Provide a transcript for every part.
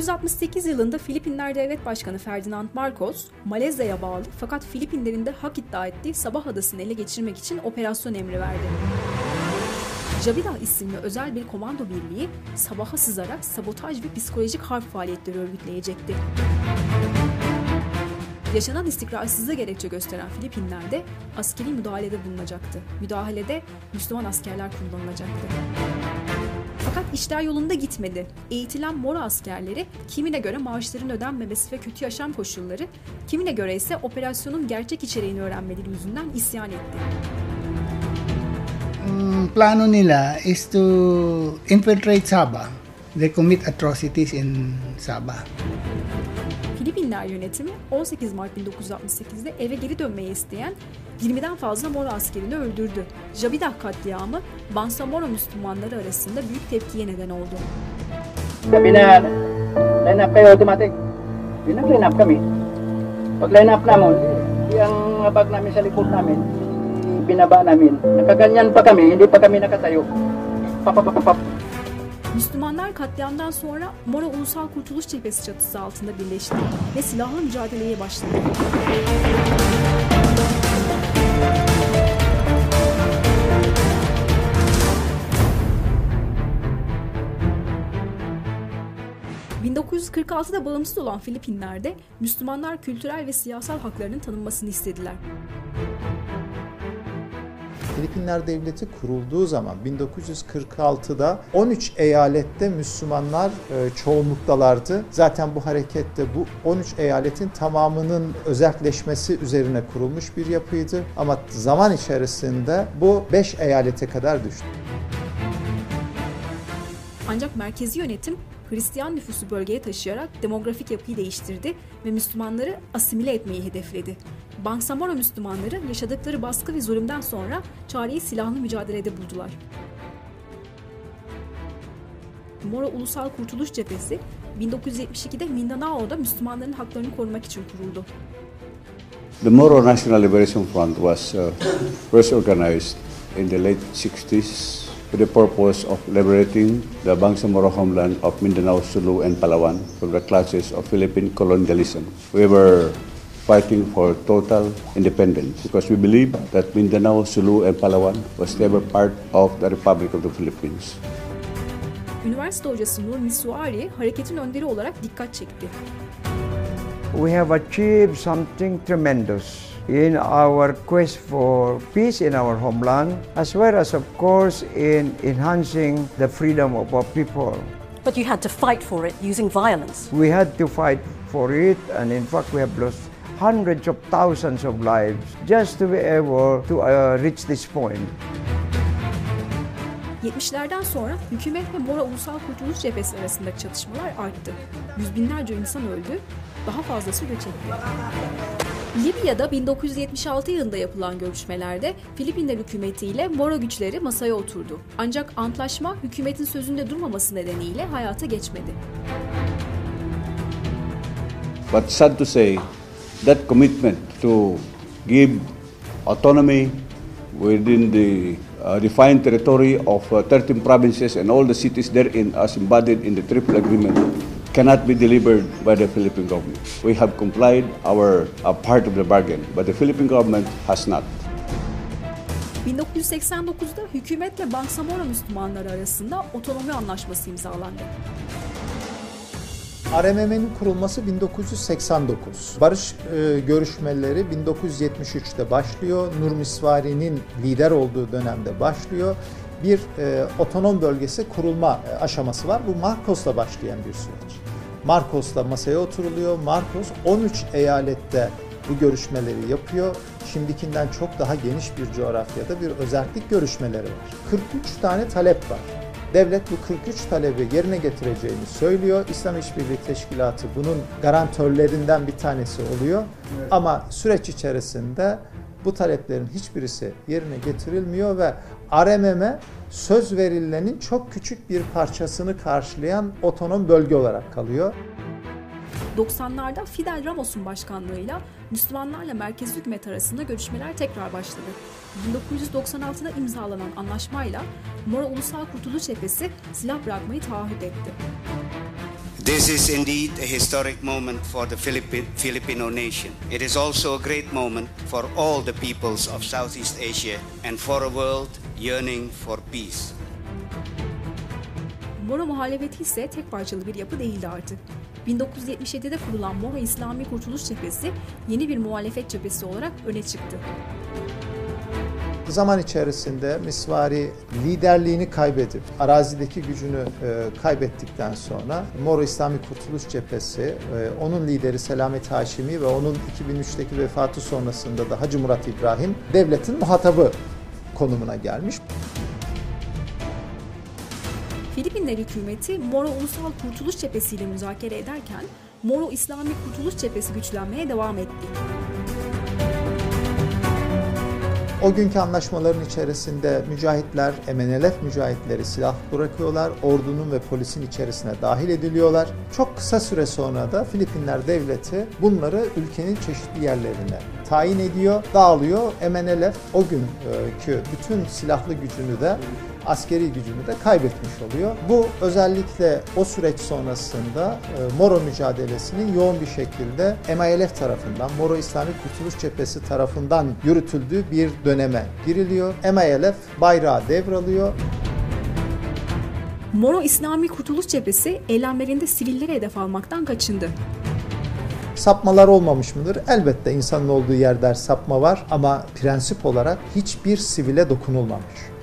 1968 yılında Filipinler Devlet Başkanı Ferdinand Marcos, Malezya'ya bağlı fakat Filipinlerin de hak iddia ettiği Sabah Adası'nı ele geçirmek için operasyon emri verdi. Javidah isimli özel bir komando birliği sabaha sızarak sabotaj ve psikolojik harp faaliyetleri örgütleyecekti. Yaşanan istikrarsızlığı gerekçe gösteren Filipinler'de askeri müdahalede bulunacaktı. Müdahalede Müslüman askerler kullanılacaktı. Fakat işler yolunda gitmedi. Eğitilen Moro askerleri kimine göre maaşların ödenmemesi ve kötü yaşam koşulları, kimine göre ise operasyonun gerçek içeriğini öğrenmeleri yüzünden isyan etti. Mm, plano nila is to infiltrate Sabah. They commit atrocities in Sabah. Filipinler yönetimi 18 Mart 1968'de eve geri dönmeyi isteyen 20'den fazla Moro askerini öldürdü. Jabidah katliamı Bangsamoro Müslümanları arasında büyük tepkiye neden oldu. Sabi na, line up kayo automatic. Yun nag-line up kami. Pag line up namin, yung bag namin sa likod namin, binaba namin. Nakaganyan pa kami, hindi pa kami nakatayo. Papapapapap. Müslümanlar katliamdan sonra Moro Ulusal Kurtuluş Cephesi çatısı altında birleşti ve silahlı mücadeleye başladı. ...1946'da bağımsız olan Filipinler'de Müslümanlar kültürel ve siyasal haklarının tanınmasını istediler. Filipinler Devleti kurulduğu zaman 1946'da 13 eyalette Müslümanlar e, çoğunluktalardı. Zaten bu harekette bu 13 eyaletin tamamının özelleşmesi üzerine kurulmuş bir yapıydı. Ama zaman içerisinde bu 5 eyalete kadar düştü. Ancak merkezi yönetim Hristiyan nüfusu bölgeye taşıyarak demografik yapıyı değiştirdi ve Müslümanları asimile etmeyi hedefledi. Bangsamoro Müslümanları yaşadıkları baskı ve zulümden sonra çareyi silahlı mücadelede buldular. Moro Ulusal Kurtuluş Cephesi 1972'de Mindanao'da Müslümanların haklarını korumak için kuruldu. The Moro National Liberation Front was uh, first organized in the late 60s with the purpose of liberating the Bangsamoro homeland of Mindanao, Sulu, and Palawan from the clutches of Philippine colonialism. We were fighting for total independence because we believe that Mindanao, Sulu, and Palawan was never part of the Republic of the Philippines. Üniversite hocası Nur Misuari hareketin önderi olarak dikkat çekti. We have achieved something tremendous in our quest for peace in our homeland, as well as, of course, in enhancing the freedom of our people. But you had to fight for it using violence. We had to fight for it, and in fact, we have lost hundreds of thousands of lives just to be able to uh, reach this point. 70'lerden sonra hükümet ve Mora Ulusal Kurtuluş Cephesi arasındaki çatışmalar arttı. Yüz binlerce insan öldü, daha fazlası göç etti. Libya'da 1976 yılında yapılan görüşmelerde Filipinler hükümeti ile Moro güçleri masaya oturdu. Ancak antlaşma hükümetin sözünde durmaması nedeniyle hayata geçmedi. But sad to say, that commitment to give autonomy within the uh, defined territory of uh, 13 provinces and all the cities therein as embodied in the Triple Agreement cannot be delivered by the Philippine government. We have complied our uh, part of the bargain, but the Philippine government has not. 1989'da hükümetle Bangsamoro Müslümanları arasında otonomi anlaşması imzalandı. RMM'nin kurulması 1989. Barış e, görüşmeleri 1973'te başlıyor. Nur Misvari'nin lider olduğu dönemde başlıyor. Bir e, otonom bölgesi kurulma e, aşaması var. Bu Marcos'la başlayan bir süreç. Marcos'la masaya oturuluyor. Marcos 13 eyalette bu görüşmeleri yapıyor. Şimdikinden çok daha geniş bir coğrafyada bir özellik görüşmeleri var. 43 tane talep var. Devlet bu 43 talebi yerine getireceğini söylüyor. İslam İşbirliği Teşkilatı bunun garantörlerinden bir tanesi oluyor. Ama süreç içerisinde bu taleplerin hiçbirisi yerine getirilmiyor ve RMM'e söz verilenin çok küçük bir parçasını karşılayan otonom bölge olarak kalıyor. 90'larda Fidel Ramos'un başkanlığıyla Müslümanlarla merkezi hükümet arasında görüşmeler tekrar başladı. 1996'da imzalanan anlaşmayla Mora Ulusal Kurtuluş Cephesi silah bırakmayı taahhüt etti. This is indeed a historic moment for the Philippi- Filipino nation. It is also a great moment for all the peoples of Southeast Asia and for a world yearning for peace. Moro muhalefeti ise tek parçalı bir yapı değildi artık. 1977'de kurulan Moro İslami Kurtuluş Cephesi yeni bir muhalefet cephesi olarak öne çıktı. Zaman içerisinde Misvari liderliğini kaybedip arazideki gücünü e, kaybettikten sonra Moro İslami Kurtuluş Cephesi, e, onun lideri Selamet Haşimi ve onun 2003'teki vefatı sonrasında da Hacı Murat İbrahim devletin muhatabı konumuna gelmiş. Filipinler hükümeti Moro Ulusal Kurtuluş Cephesi ile müzakere ederken Moro İslami Kurtuluş Cephesi güçlenmeye devam etti. O günkü anlaşmaların içerisinde mücahitler, MNLF mücahitleri silah bırakıyorlar, ordunun ve polisin içerisine dahil ediliyorlar. Çok kısa süre sonra da Filipinler devleti bunları ülkenin çeşitli yerlerine tayin ediyor, dağılıyor. MNLF o günkü bütün silahlı gücünü de askeri gücünü de kaybetmiş oluyor. Bu özellikle o süreç sonrasında e, Moro mücadelesinin yoğun bir şekilde MILF tarafından, Moro İslami Kurtuluş Cephesi tarafından yürütüldüğü bir döneme giriliyor. MILF bayrağı devralıyor. Moro İslami Kurtuluş Cephesi eylemlerinde sivilleri hedef almaktan kaçındı. Sapmalar olmamış mıdır? Elbette insanın olduğu yerde sapma var ama prensip olarak hiçbir sivile dokunulmamış.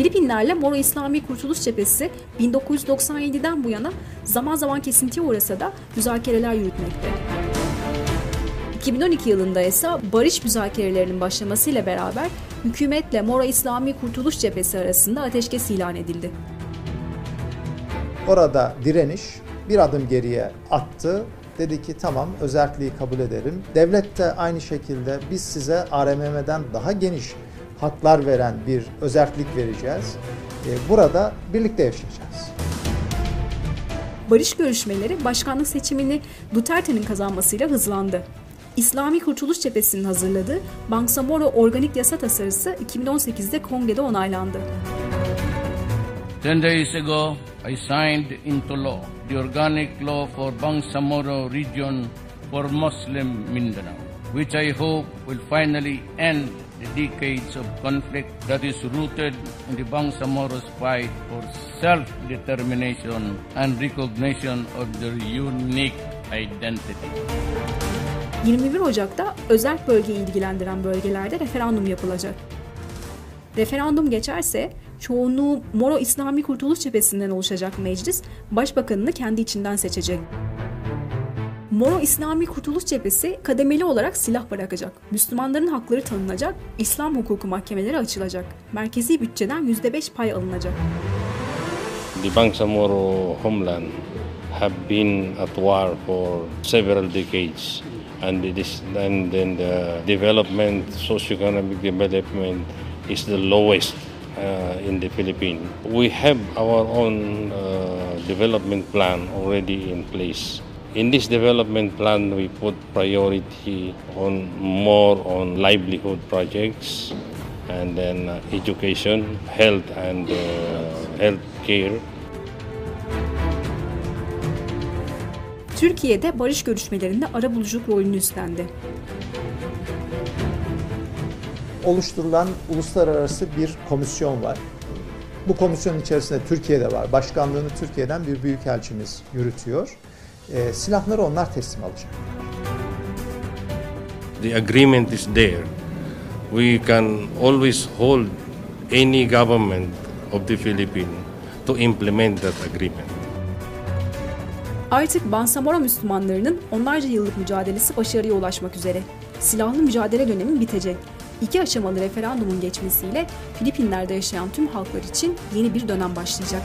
Filipinlerle Moro İslami Kurtuluş Cephesi 1997'den bu yana zaman zaman kesintiye uğrasa da müzakereler yürütmekte. 2012 yılında ise barış müzakerelerinin başlamasıyla beraber hükümetle Moro İslami Kurtuluş Cephesi arasında ateşkes ilan edildi. Orada direniş bir adım geriye attı. Dedi ki tamam özerkliği kabul ederim. Devlet de aynı şekilde biz size ARMM'den daha geniş haklar veren bir özerklik vereceğiz. E, Burada birlikte yaşayacağız. Barış görüşmeleri başkanlık seçimini Duterte'nin kazanmasıyla hızlandı. İslami Kurtuluş Cephesi'nin hazırladığı Bangsamoro Organik Yasa Tasarısı 2018'de kongrede onaylandı. Ten days ago, I signed into law the organic law for Bangsamoro region for Muslim Mindanao, which I hope will finally end decades of conflict that is rooted in the Bangsamoros fight for self-determination and recognition of their unique identity. 21 Ocak'ta özel bölgeyi ilgilendiren bölgelerde referandum yapılacak. Referandum geçerse çoğunluğu Moro İslami Kurtuluş Cephesi'nden oluşacak meclis başbakanını kendi içinden seçecek. Moro İslami Kurtuluş Cephesi kademeli olarak silah bırakacak. Müslümanların hakları tanınacak, İslam hukuku mahkemeleri açılacak. Merkezi bütçeden %5 pay alınacak. The Bangsamoro homeland have been at war for several decades and it is and then the development socioeconomic development is the lowest uh, in the Philippines. We have our own uh, development plan already in place. In this development plan, we put priority on more on livelihood projects and then uh, education, health and uh, health care. Türkiye'de barış görüşmelerinde arabuluculuk rolünü üstlendi. oluşturulan uluslararası bir komisyon var. Bu komisyonun içerisinde Türkiye'de var. Başkanlığını Türkiye'den bir büyükelçimiz yürütüyor. E, silahları onlar teslim alacak. The agreement is there. We can always hold any government of the Philippines to implement that agreement. Artık Bansamoro Müslümanlarının onlarca yıllık mücadelesi başarıya ulaşmak üzere. Silahlı mücadele dönemi bitecek. İki aşamalı referandumun geçmesiyle Filipinler'de yaşayan tüm halklar için yeni bir dönem başlayacak.